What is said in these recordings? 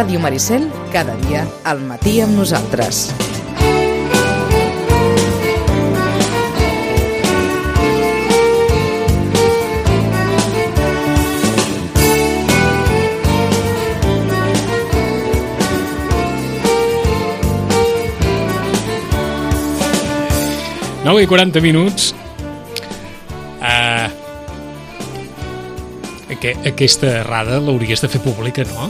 Ràdio Maricel, cada dia al matí amb nosaltres. Nou i 40 minuts. Uh, que, aquesta errada l'hauries de fer pública, no?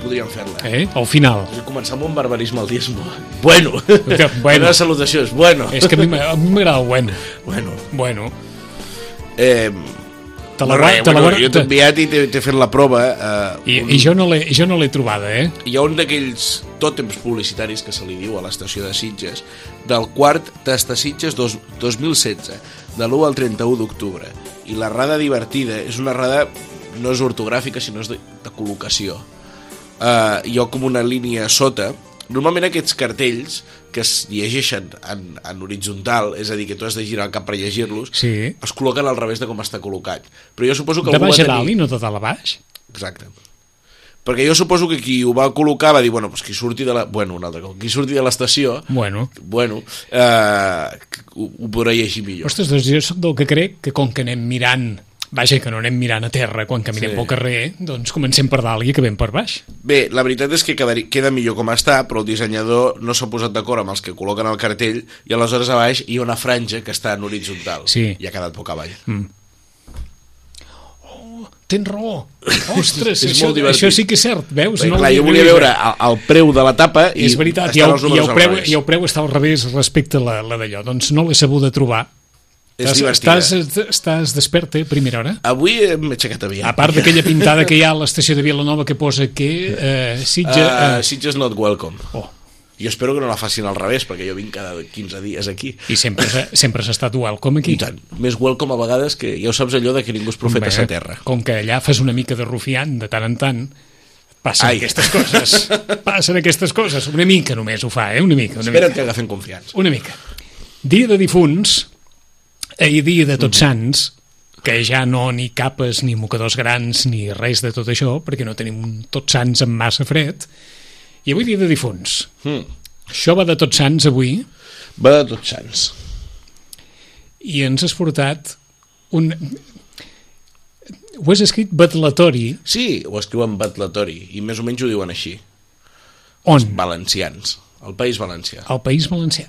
Podríem fer-la. Eh? Al final. Començar amb un barbarisme al diezmo. Bueno. Que, bueno. La salutació és bueno. És que a mi m'agrada el bueno. Bueno. Bueno. Eh, Te la, res, te la, bueno, jo t'he enviat i t'he t'he fet la prova. Eh, i, un, I jo no l'he jo no l'he trobada, eh? Hi ha un d'aquells tòtems publicitaris que se li diu a l'estació de Sitges, del quart Tasta Sitges dos, 2016, de l'1 al 31 d'octubre. I la rada divertida és una rada, no és ortogràfica, sinó és de, de col·locació. Hi ha com una línia sota. Normalment aquests cartells que es llegeixen en, en horitzontal, és a dir, que tu has de girar el cap per llegir-los, Sí. es col·loquen al revés de com està col·locat. Però jo suposo que De baix va a dalt tenir... i no de dalt a baix? Exacte. Perquè jo suposo que qui ho va col·locar va dir, bueno, pues qui surti de la... Bueno, un altre cop. Qui surti de l'estació, Bueno. bueno, eh, ho, ho podrà llegir millor. Ostres, doncs jo sóc del que crec que com que anem mirant vaja, que no anem mirant a terra quan caminem Sí. pel carrer, doncs comencem per dalt i acabem per baix. Bé, la veritat és que queda millor com està, però el dissenyador no s'ha posat d'acord amb els que col·loquen el cartell i aleshores a baix hi ha una franja que està en horitzontal Sí. i ha quedat poc avall. Mm. Tens raó. Ostres, És això, molt divertit. això sí que és cert, veus? Bé, no clar, jo volia veure el, el preu de la tapa i és veritat, i el, i, el preu, i el preu està al revés respecte a la, la d'allò. Doncs no l'he sabut de trobar. És divertida. estàs, estàs despert, eh, a primera hora? Avui m'he aixecat aviat. A part d'aquella pintada que hi ha a l'estació de Vilanova que posa que eh, Sitges... Uh, Sitges not welcome. oh, Jo espero que no la facin al revés, perquè jo vinc cada 15 dies aquí. I sempre, sempre s'ha estat welcome aquí. I tant. Més welcome a vegades que ja ho saps allò de que ningú és profeta a sa terra. Com que allà fas una mica de rufiant de tant en tant, passen Ai. aquestes coses. passen aquestes coses. Una mica només ho fa, eh? Una mica. Una Espera't mica. que agafen confiança. Una mica. Dia de difunts i dia de tots sants, que ja no ni capes, ni mocadors grans, ni res de tot això, perquè no tenim un tots sants amb massa fred. I avui dia de difunts. Mm. Això va de tots sants avui, Va de tots sants. i ens has portat un... Ho has escrit batlatori, Sí, ho escriuen batlatori, i més o menys ho diuen així. on? Valencians. El País Valencià. Al País Valencià.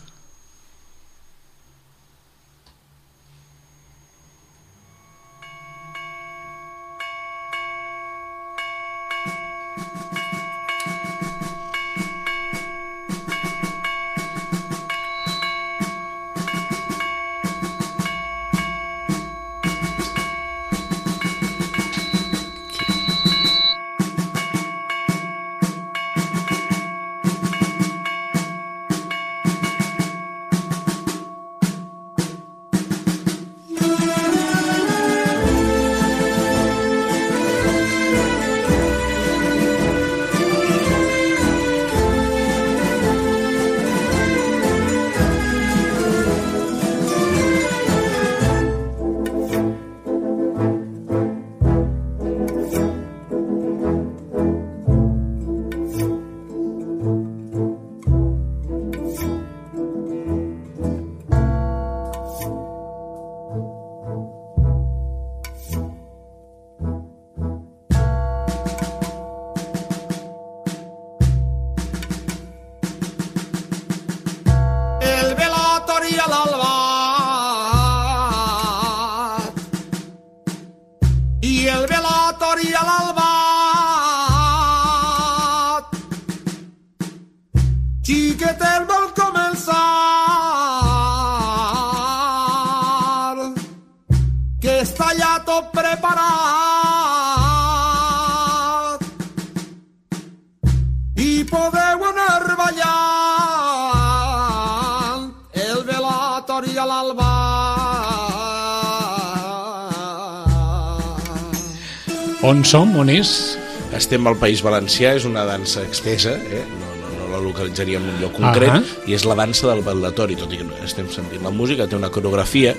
Preparat i podeu anar ballant el velatori a l'alba. On som? On és? Estem al País Valencià, és una dansa extesa, eh? no, no, no la localitzaríem en un lloc concret, Ahà. i és la dansa del ballatori, tot i que no estem sentint la música, té una coreografia,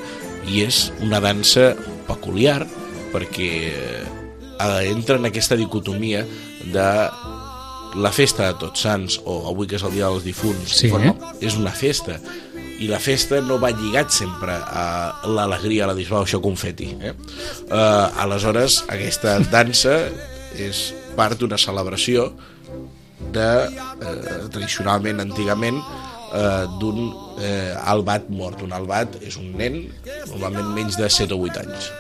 i és una dansa peculiar, perquè eh, entra en aquesta dicotomia de la festa de Tots Sants, o avui que és el dia dels difunts, Sí. forma, és una festa. I la festa no va lligat sempre a l'alegria, a la disbauxa confeti. Eh? Uh, aleshores, aquesta dansa és part d'una celebració de, eh, tradicionalment, antigament, eh, d'un eh, albat mort. Un albat és un nen, normalment menys de 7 o 8 anys.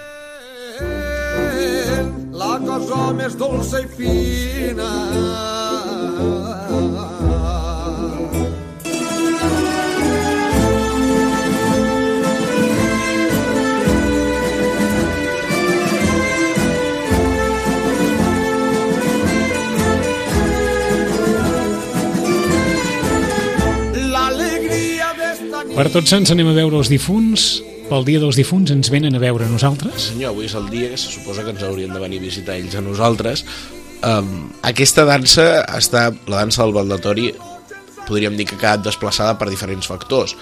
Cosa més dolça i fina. Per tots sants anem a veure els difunts, pel dia dels difunts ens venen a veure nosaltres. Senyor, avui és el dia que se suposa que ens haurien de venir a visitar ells a nosaltres. Um, aquesta dansa està, la dansa del baldatori, podríem dir que ha quedat desplaçada per diferents factors.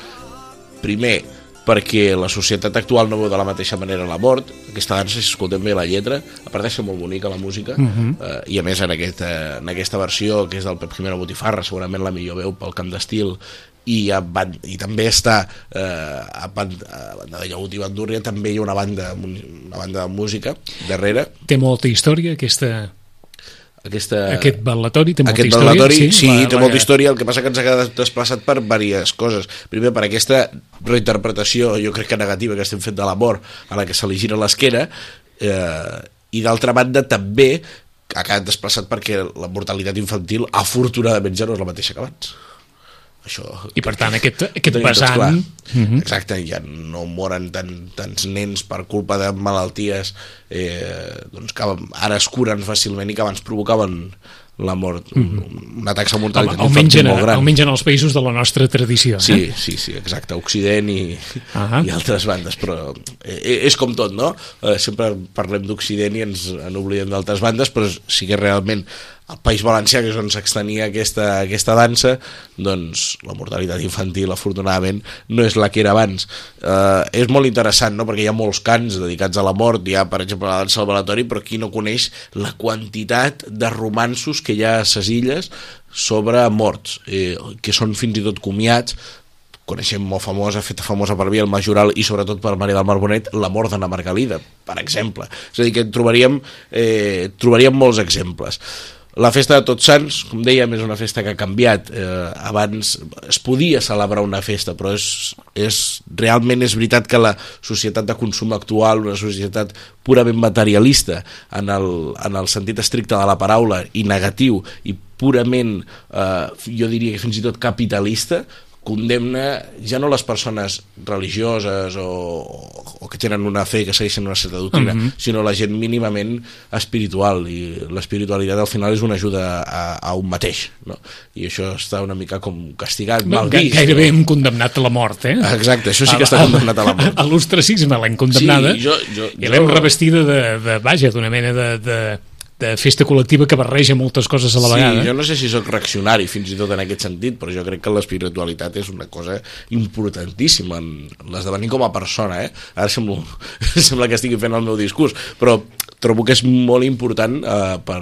Primer, perquè la societat actual no veu de la mateixa manera la mort. Aquesta dansa, si escoltem bé la lletra, a part de ser molt bonica la música, uh -huh. eh, i a més en aquesta, en aquesta versió, que és del Pep Jimeno Botifarra, segurament la millor veu pel camp d'estil, i, a, ban- i també està eh, a, ban, a banda de Llagut i Bandúrria també hi ha una banda, una banda de música darrere Té molta història, aquesta, aquesta, aquest ballatori té molta aquest història. ballatori, sí, la- té la- molta història, el que passa que ens ha quedat desplaçat per diverses coses. Primer, per aquesta reinterpretació, jo crec que negativa, que estem fent de l'amor, a la que se li gira l'esquena, eh, i d'altra banda també ha quedat desplaçat perquè la mortalitat infantil, afortunadament, ja no és la mateixa que abans. Això, I per tant, aquest, aquest vessant... clar. Mhm. Exacte, ja no moren tant, tants nens per culpa de malalties eh, doncs que ara es curen fàcilment i que abans provocaven la mort, una taxa de mortalitat Mhm. Home, almenys, en, molt gran. almenys en els països de la nostra tradició. Eh? Sí, sí, sí, exacte, Occident i, Ahà. i altres bandes, però eh, és com tot, no? Eh, sempre parlem d'Occident i ens en oblidem d'altres bandes, però sí que realment al País Valencià, que és on s'extenia aquesta, aquesta dansa, doncs la mortalitat infantil, afortunadament, no és la que era abans. Eh, és molt interessant, no?, perquè hi ha molts cants dedicats a la mort, hi ha, per exemple, la dansa del balatori, però qui no coneix la quantitat de romansos que hi ha a ses illes sobre morts, eh, que són fins i tot comiats, coneixem molt famosa, feta famosa per via el Majoral i sobretot per Maria del Mar Bonet, la mort d'Anna Margalida, per exemple. És a dir, que trobaríem, eh, trobaríem molts exemples. La festa de Tots Sants, com dèiem, és una festa que ha canviat. Eh, abans es podia celebrar una festa, però és, és, realment és veritat que la societat de consum actual, una societat purament materialista, en el, en el sentit estricte de la paraula, i negatiu, i purament, eh, jo diria que fins i tot capitalista, condemna ja no les persones religioses o, o que tenen una fe que segueixen una certa doctrina, Mhm. sinó la gent mínimament espiritual i l'espiritualitat al final és una ajuda a, a un mateix no? i això està una mica com castigat, mal vist Gairebé hem condemnat a la mort, eh? exacte, això sí que està condemnat a la mort A l'ostracisme l'hem condemnada Sí, jo- jo- i l'hem jo- revestida de, de, vaja, d'una mena de, de, de festa col·lectiva que barreja moltes coses a la vegada. Sí, jo no sé si sóc reaccionari fins i tot en aquest sentit, però jo crec que l'espiritualitat és una cosa importantíssima en l'esdevenir com a persona, eh? Ara sembla, sembla que estigui fent el meu discurs, però trobo que és molt important eh, per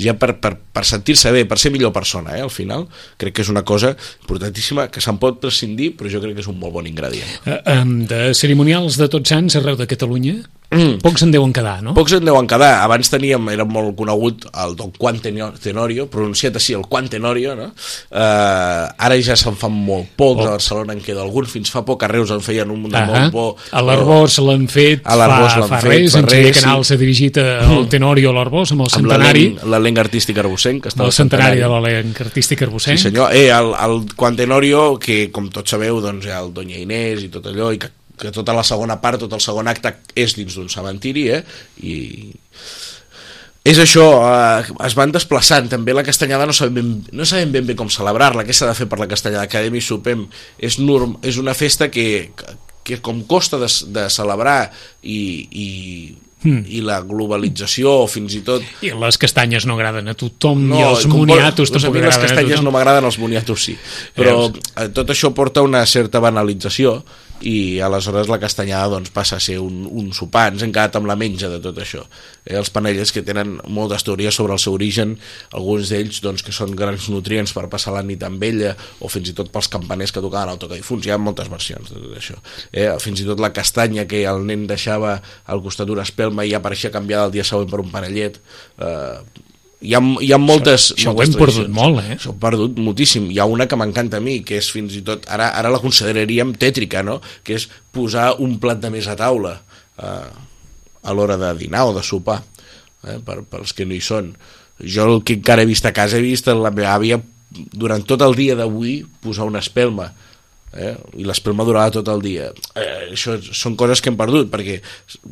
ja per, per, per sentir-se bé, per ser millor persona, eh, al final, crec que és una cosa importantíssima que se'n pot prescindir, però jo crec que és un molt bon ingredient. Eh, em, de cerimonials de tots sants arreu de Catalunya, Mm. pocs en deuen quedar, no? Pocs en deuen quedar. Abans teníem, era molt conegut el Don Juan Tenorio, pronunciat així, el Juan Tenorio, no? Uh, ara ja se'n fan molt pocs, Oh. a Barcelona en queda algun, fins fa poc a Reus en feien un de Ahà. molt bo. A l'Arbós l'han fet A fa, fa fet, res, fa en Xavier. Canal s'ha dirigit al Tenorio a l'Arbós amb el centenari, l'elenc- artístic arbocenc, que està el centenari de l'elenc artístic arbocenc. Sí, senyor. Eh, el, el Juan Tenorio, que com tots sabeu, doncs, hi ha el Doña Inés i tot allò, i que, que tota la segona part, tot el segon acte és dins d'un cementiri, eh? I és això, eh, es van desplaçant també la castanyada no sabem ben, no sabem ben bé com celebrar-la què s'ha de fer per la castanyada que mi sopem és, norm, és una festa que, que, com costa de, de celebrar i, i, Hmm. i la globalització o fins i tot I les castanyes no agraden a tothom, i els com moniatos a tampoc les agraden a castanyes tothom. no m'agraden, els moniatos sí. Però Veus? eh, tot això porta una certa banalització i aleshores la castanyada doncs, passa a ser un, un sopar, ens hem quedat amb la menja de tot això. Eh, els panellets que tenen moltes teories sobre el seu origen, alguns d'ells doncs, que són grans nutrients per passar la nit amb ella, o fins i tot pels campaners que tocaven el tocadifunts, hi ha moltes versions de tot això. Eh, fins i tot la castanya que el nen deixava al costat d'una espelma i apareixia canviada el dia següent per un panellet, eh, hi ha, hi ha moltes... Això, això ho moltes hem perdut molt, eh? Això ho hem perdut moltíssim. Hi ha una que m'encanta a mi, que és fins i tot... Ara, ara la consideraríem tètrica, no? Que és posar un plat de més a taula eh, a l'hora de dinar o de sopar, eh, per, als que no hi són. Jo el que encara he vist a casa, he vist la meva àvia durant tot el dia d'avui posar una espelma eh? i l'espelma durava tot el dia eh, això són coses que hem perdut perquè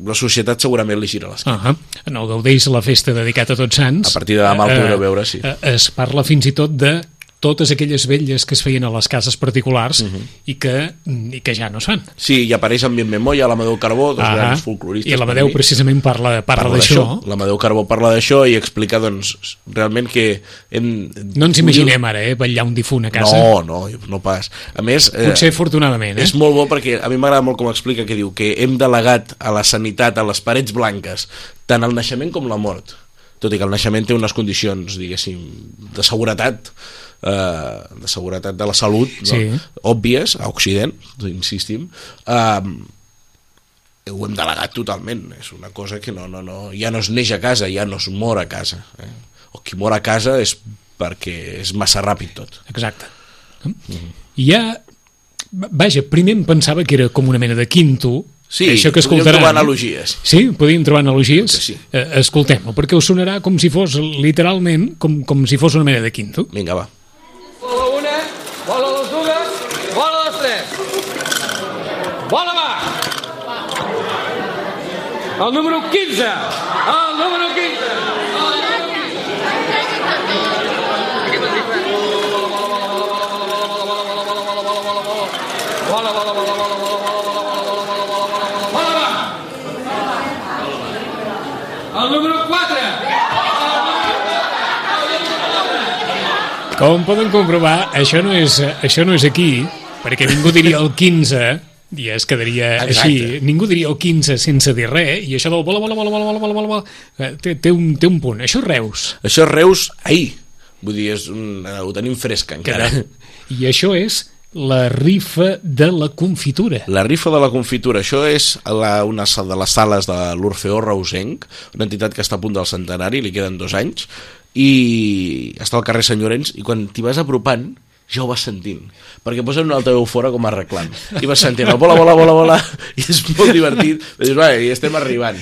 la societat segurament li gira les Uh -huh. El Gaudeix, la festa dedicat a Tots Sants... A partir de demà el podreu veure, sí. eh, Es parla fins i tot de totes aquelles velles que es feien a les cases particulars Mhm. i, que, i que ja no es fan. Sí, i apareix en Bien Moya, l'Amadeu Carbó, dos Ah, grans folcloristes. I l'Amadeu precisament parla, parla, d'això. L'Amadeu Carbó parla d'això i explica, doncs, realment que... Hem, No ens imaginem ara, eh, vetllar un difunt a casa. No, no, no pas. A més... Eh, Potser afortunadament, eh? És molt bo perquè a mi m'agrada molt com explica que diu que hem delegat a la sanitat, a les parets blanques, tant el naixement com la mort. Tot i que el naixement té unes condicions, diguéssim, de seguretat, eh, de seguretat de la salut, no? Sí. òbvies, a Occident, insistim, eh, ho hem delegat totalment. És una cosa que no, no, no, ja no es neix a casa, ja no es mor a casa. Eh? O qui mor a casa és perquè és massa ràpid tot. Exacte. I ja... Vaja, primer em pensava que era com una mena de quinto, Sí, això que podríem escoltaran. trobar analogies. Sí, podríem trobar analogies. Sí. Eh, Escoltem-ho, perquè us sonarà com si fos, literalment, com, com si fos una mena de quinto. Vinga, va. Bola una, bola les dues, bola les tres. Bola va! El número 15! El número 15! Com poden comprovar, això no és, això no és aquí, perquè ningú diria el 15 i es quedaria Exacte. així. Ningú diria el 15 sense dir res, i això del bola, bola, bola, bola, bola, bola, bola, bola eh, té, té, un, té un punt. Això és Reus. Això és Reus ahir. Vull dir, és un, eh, ho tenim fresc encara. I això és la rifa de la confitura. La rifa de la confitura, això és la, una de les sales de l'Orfeó Reusenc, una entitat que està a punt del centenari, li queden dos anys, i està al carrer Sant Llorenç, i quan t'hi vas apropant, ja ho vas sentint, perquè posen un altaveu fora com a reclam, i vas sentint bola, bola, bola, bola, i és molt divertit, i dius, va, i estem arribant.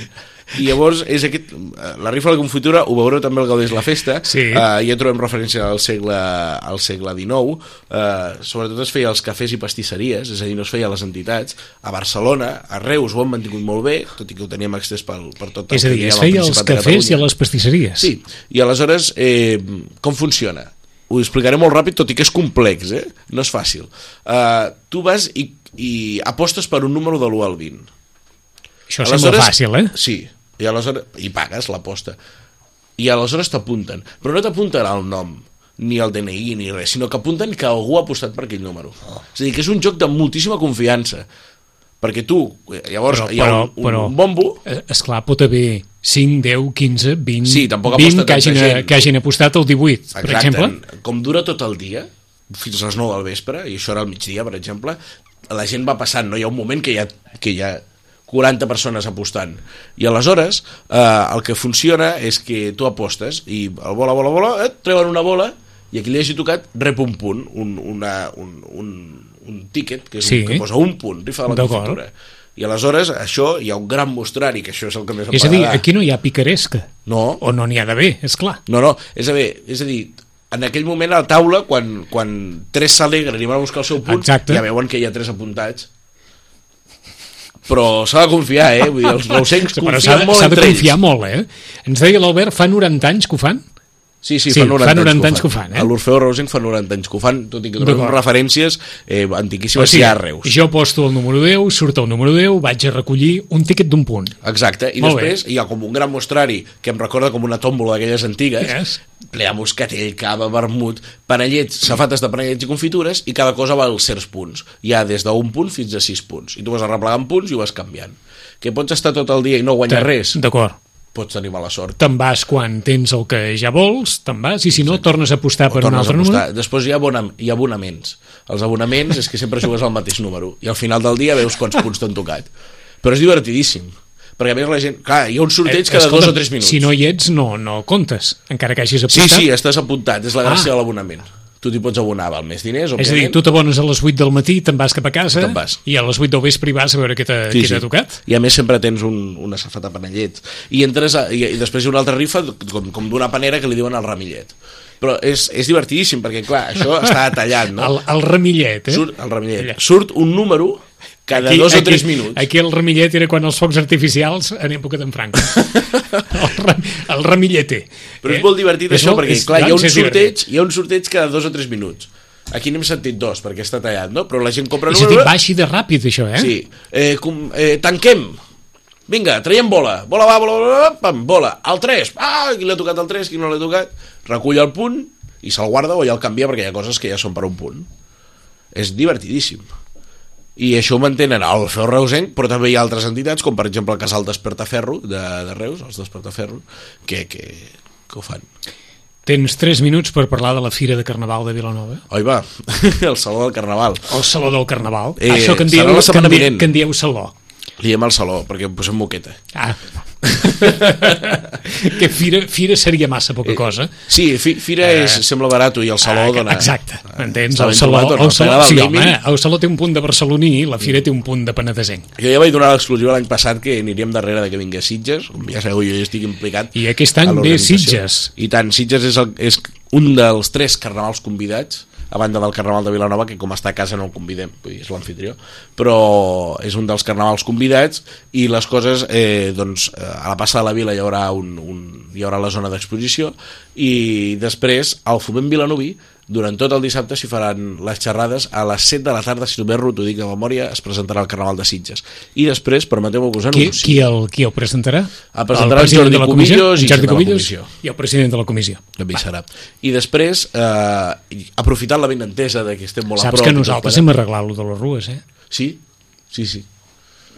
I llavors, és aquest, la rifa de la confitura, ho veureu també al Gaudés la Festa, Sí. eh, ja trobem referència al segle, al segle XIX, eh, sobretot es feia als cafès i pastisseries, és a dir, no es feia a les entitats. A Barcelona, a Reus ho han mantingut molt bé, tot i que ho teníem extès pel, per tot el És a dir, es feia als cafès i a les pastisseries. Sí, i aleshores, eh, com funciona? Ho explicaré molt ràpid, tot i que és complex, eh? no és fàcil. Uh, tu vas i, i apostes per un número de l'1 al 20. Això sembla fàcil, eh? Sí, i aleshores i pagues l'aposta. I aleshores t'apunten, però no t'apunten el nom ni el DNI ni res, sinó que apunten que algú ha apostat per aquell número. És a dir, que és un joc de moltíssima confiança. Perquè tu, llavors, Però- hi ha però- un, un, però- un bombo, Eh, Esclar, pot haver 5, 10, 15, 20, Sí, tampoc 20 aposta que hagin, tanta gent. que hagin apostat el 18, per exemple. Com dura tot el dia, fins a les 9 del vespre, i això era al migdia, per exemple, la gent va passant, no? Hi ha un moment que ha, que ha 40 persones apostant. I aleshores, eh, el que funciona és que tu apostes i el bola, bola, bola, et treuen una bola i a qui li hagi tocat rep un punt, un, una, un, un, un tíquet, que, és Sí. un, que posa un punt, rifa de la confitura. I aleshores, això, hi ha un gran mostrari, que això és el que més em És a dir, aquí no hi ha picaresca. No, O no n'hi ha d'haver, és clar. no, no, és a dir, és a dir en aquell moment a la taula, quan, quan tres s'alegren i van a buscar el seu punt, Exacte. ja veuen que hi ha tres apuntats. Però s'ha de confiar, eh? Vull dir, els reusencs Però confien s'ha de, molt s'ha de entre confiar ells. molt, eh? Ens deia l'Albert, fa 90 anys que ho fan? Sí, sí, Sí, fa 90, fa 90 anys que ho fan, eh? A l'Orfeo Reusenc fa 90 anys que ho fan, tot i que trobem referències eh, O antiquíssimes sigui, ja a Reus. jo posto el número 10, surt el número 10, vaig a recollir un tiquet d'un punt. Exacte, i Molt bé. després hi ha com un gran mostrari que em recorda com una tòmbola d'aquelles antigues, Yes. ple de moscatell, cava, vermut, panellets, safates de panellets i confitures, i cada cosa val certs punts. Hi ha des d'un punt fins a sis punts. I tu vas arreplegant punts i ho vas canviant. Que pots estar tot el dia i no guanyar res, D'acord. Pots tenir mala sort. Te'n vas quan tens el que ja vols, te'n vas, i si no, tornes a apostar O per un altre número. Després hi ha, abonam hi ha abonaments. Els abonaments és que sempre jugues al mateix número i al final del dia veus quants punts t'han tocat. Però és divertidíssim. Perquè a més la gent... Clar, hi ha un sorteig cada Eh, Escolta, dos o tres minuts. Si no hi ets, no, no comptes, encara que hagis Sí, apostat. sí, estàs apuntat, és la gràcia Ah. de l'abonament. Tu t'hi pots abonar, val més diners, És a òbviament. dir, tu t'abones a les 8 del matí, te'n vas cap a casa, vas. i a les 8 del vespre hi vas a veure què t'ha Sí, sí. tocat. I a més sempre tens un, una safata de panellets. I, entres a, i, i després hi ha una altra rifa com, com d'una panera que li diuen el ramillet. Però és, és divertidíssim, perquè clar, això està tallat, no? El, el remillet, eh? Surt, el ramillet. Allà. Surt un número cada dos o tres minuts. Aquí el remillet era quan els focs artificials en època d'en Franco. el, rem, el remilleter. Però és molt divertit això, molt- perquè és- clar, hi ha un doncs és sorteig, divertit. hi ha un sorteig cada dos o tres minuts. Aquí n'hem sentit dos, perquè està tallat, no? Però la gent compra És número... va així de ràpid, això, eh? Sí. Eh, com, eh, tanquem. Vinga, traiem bola. Bola va, bola, bola, bola, pam, bola. El 3. Ah, qui l'ha tocat el 3, qui no l'ha tocat. Recull el punt i se'l guarda o ja el canvia perquè hi ha coses que ja són per un punt. És divertidíssim. I això ho mantenen al Feu Reusenc, però també hi ha altres entitats, com per exemple el Casal Despertaferro de, de Reus, els Despertaferro, que, que, que ho fan. Tens 3 minuts per parlar de la Fira de Carnaval de Vilanova. Oi, va, el Saló del Carnaval. El Saló del Carnaval. Eh, Això que en dieu, que en, que en dieu Saló. Li diem al Saló, perquè em posem moqueta. Ah. que fira, fira seria massa poca cosa. Sí, fi, Fira Eh, és, sembla barat i el Saló Ah, dona... Exacte, m'entens? El Saló, no? el Saló, sí, home, el Saló té un punt de barceloní, la Fira té un punt de penedesenc. Jo ja vaig donar l'exclusiva l'any passat que aniríem darrere de que vingués Sitges, com ja sabeu, jo ja estic implicat. I aquest any ve. Sitges. I tant, Sitges és, el, és un dels tres carnavals convidats, a banda del Carnaval de Vilanova, que com està a casa no el convidem, vull dir, és l'anfitrió, però és un dels carnavals convidats i les coses, eh, doncs, eh, a la plaça de la Vila hi haurà, un, un, hi haurà la zona d'exposició i després al Foment Vilanoví durant tot el dissabte s'hi faran les xerrades a les 7 de la tarda, si no m'erro, t'ho dic de memòria, es presentarà el Carnaval de Sitges. I després, permeteu-me que us Qui, anunciï. qui, el, qui el presentarà? El presentarà el president Jordi de la comissió? Cubillos i Jordi comissió. i el president de la comissió. també serà. I després, eh, aprofitant la benentesa de que estem molt a Saps prop... que i tot nosaltres hem arreglat lo de les rues, eh? Sí, sí, sí.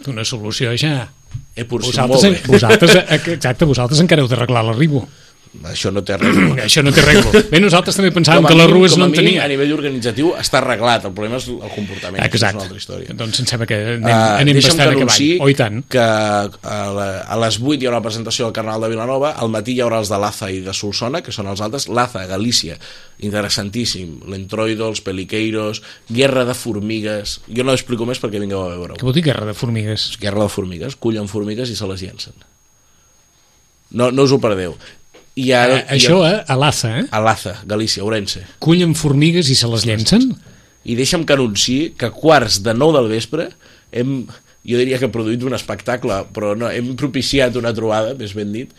Una solució ja... He porcit Vosaltres, vosaltres, eh, exacte, vosaltres encara heu d'arreglar l'arribo. Això no té res. Això no té regla. Bé, nosaltres també pensàvem que les mínim- rues no en tenia. A nivell organitzatiu està arreglat, el problema és el comportament. que És Exacte. una altra història. Doncs em sembla que anem, Ah, anem bastant que a cavall. Oh, tant. que a, la, a les 8 hi haurà la presentació del Carnaval de Vilanova, al matí hi haurà els de Laza i de Solsona, que són els altres, Laza, Galícia, interessantíssim, l'Entroido, els Peliqueiros, Guerra de Formigues, jo no explico més perquè vingueu a veure-ho. Què vol dir guerra de formigues? Guerra de Formigues, cullen formigues i se les llencen. No, no us ho perdeu. I Eh, ara, això a, a l'Aza, eh? a Laza, Galícia, Ourense. Cullen formigues i se les llencen? I deixa'm que anunciï que a quarts de 9 del vespre hem, jo diria que produït un espectacle, però no, hem propiciat una trobada, més ben dit,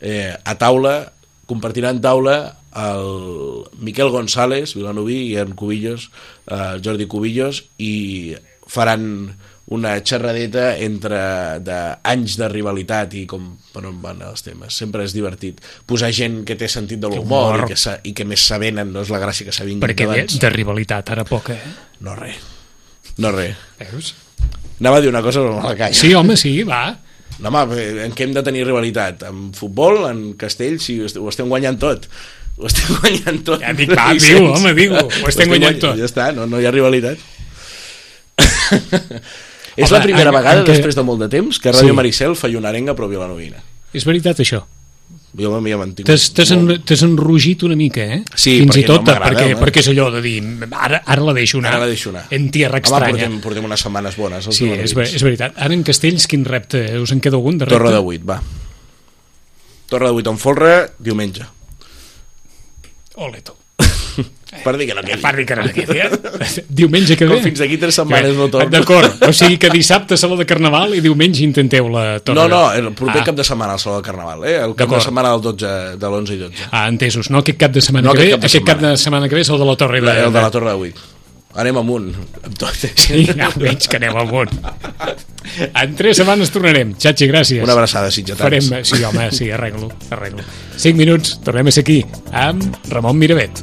eh, a taula, compartiran taula el Miquel González, Vilanoví, i en Cubillos, eh, Jordi Cubillos, i faran una xerradeta entre de anys de rivalitat i com per on van els temes. Sempre és divertit. Posar gent que té sentit de l'humor humor. i, que sa- i que més sabenen, no és la gràcia que s'avinguin Perquè de, de rivalitat, ara poca, eh? No res. No res. Veus? Anava a dir una cosa però me la calla. Sí, home, sí, va. No, home, en què hem de tenir rivalitat? En futbol, en castell, sí, ho est- ho estem guanyant tot. Ho estem guanyant tot. Ja dic, va, diu, home, diu, ho estem guanyant tot. Ja està, no, no hi ha rivalitat. És Home, la primera en- vegada, en què- després de molt de temps, que Ràdio Sí. Maricel fa una arenga pròpia a la novina. És veritat, això. Jo m'hi he mantingut. T'has molt. t'has enrogit una mica, eh? Sí, Fins perquè i tot, no perquè, home. perquè és allò de dir, ara, ara la deixo anar. Ara la deixo anar. En tierra Home, estranya. portem, portem unes setmanes bones. Sí, és, ver- és veritat. Ara en Castells, quin repte? Us en queda algun de repte? Torre de 8, va. Torre de 8 en folre, diumenge. Oleto. Per dir que no quedi. part dir que no quedi, eh? Diumenge que ve. Com fins aquí tres setmanes no torno. D'acord, o sigui que dissabte saló de Carnaval i diumenge intenteu la torre. No, no, el proper ah. cap de setmana al Saló del Carnaval, eh? El cap de setmana del 12, de l'11 i 12. Ah, entesos. No aquest cap de setmana No que ve, aquest cap de aquest cap setmana. de setmana que ve és el de la Torre. La, el de la Torre de 8. Anem amunt, tot. Sí, ja ho veig que anem amunt. En tres setmanes tornarem. Xachi, gràcies. Una abraçada, sitgetans. Farem... Sí, home, sí, arreglo, arreglo. Cinc minuts, tornem a ser aquí, amb Ramon Miravet.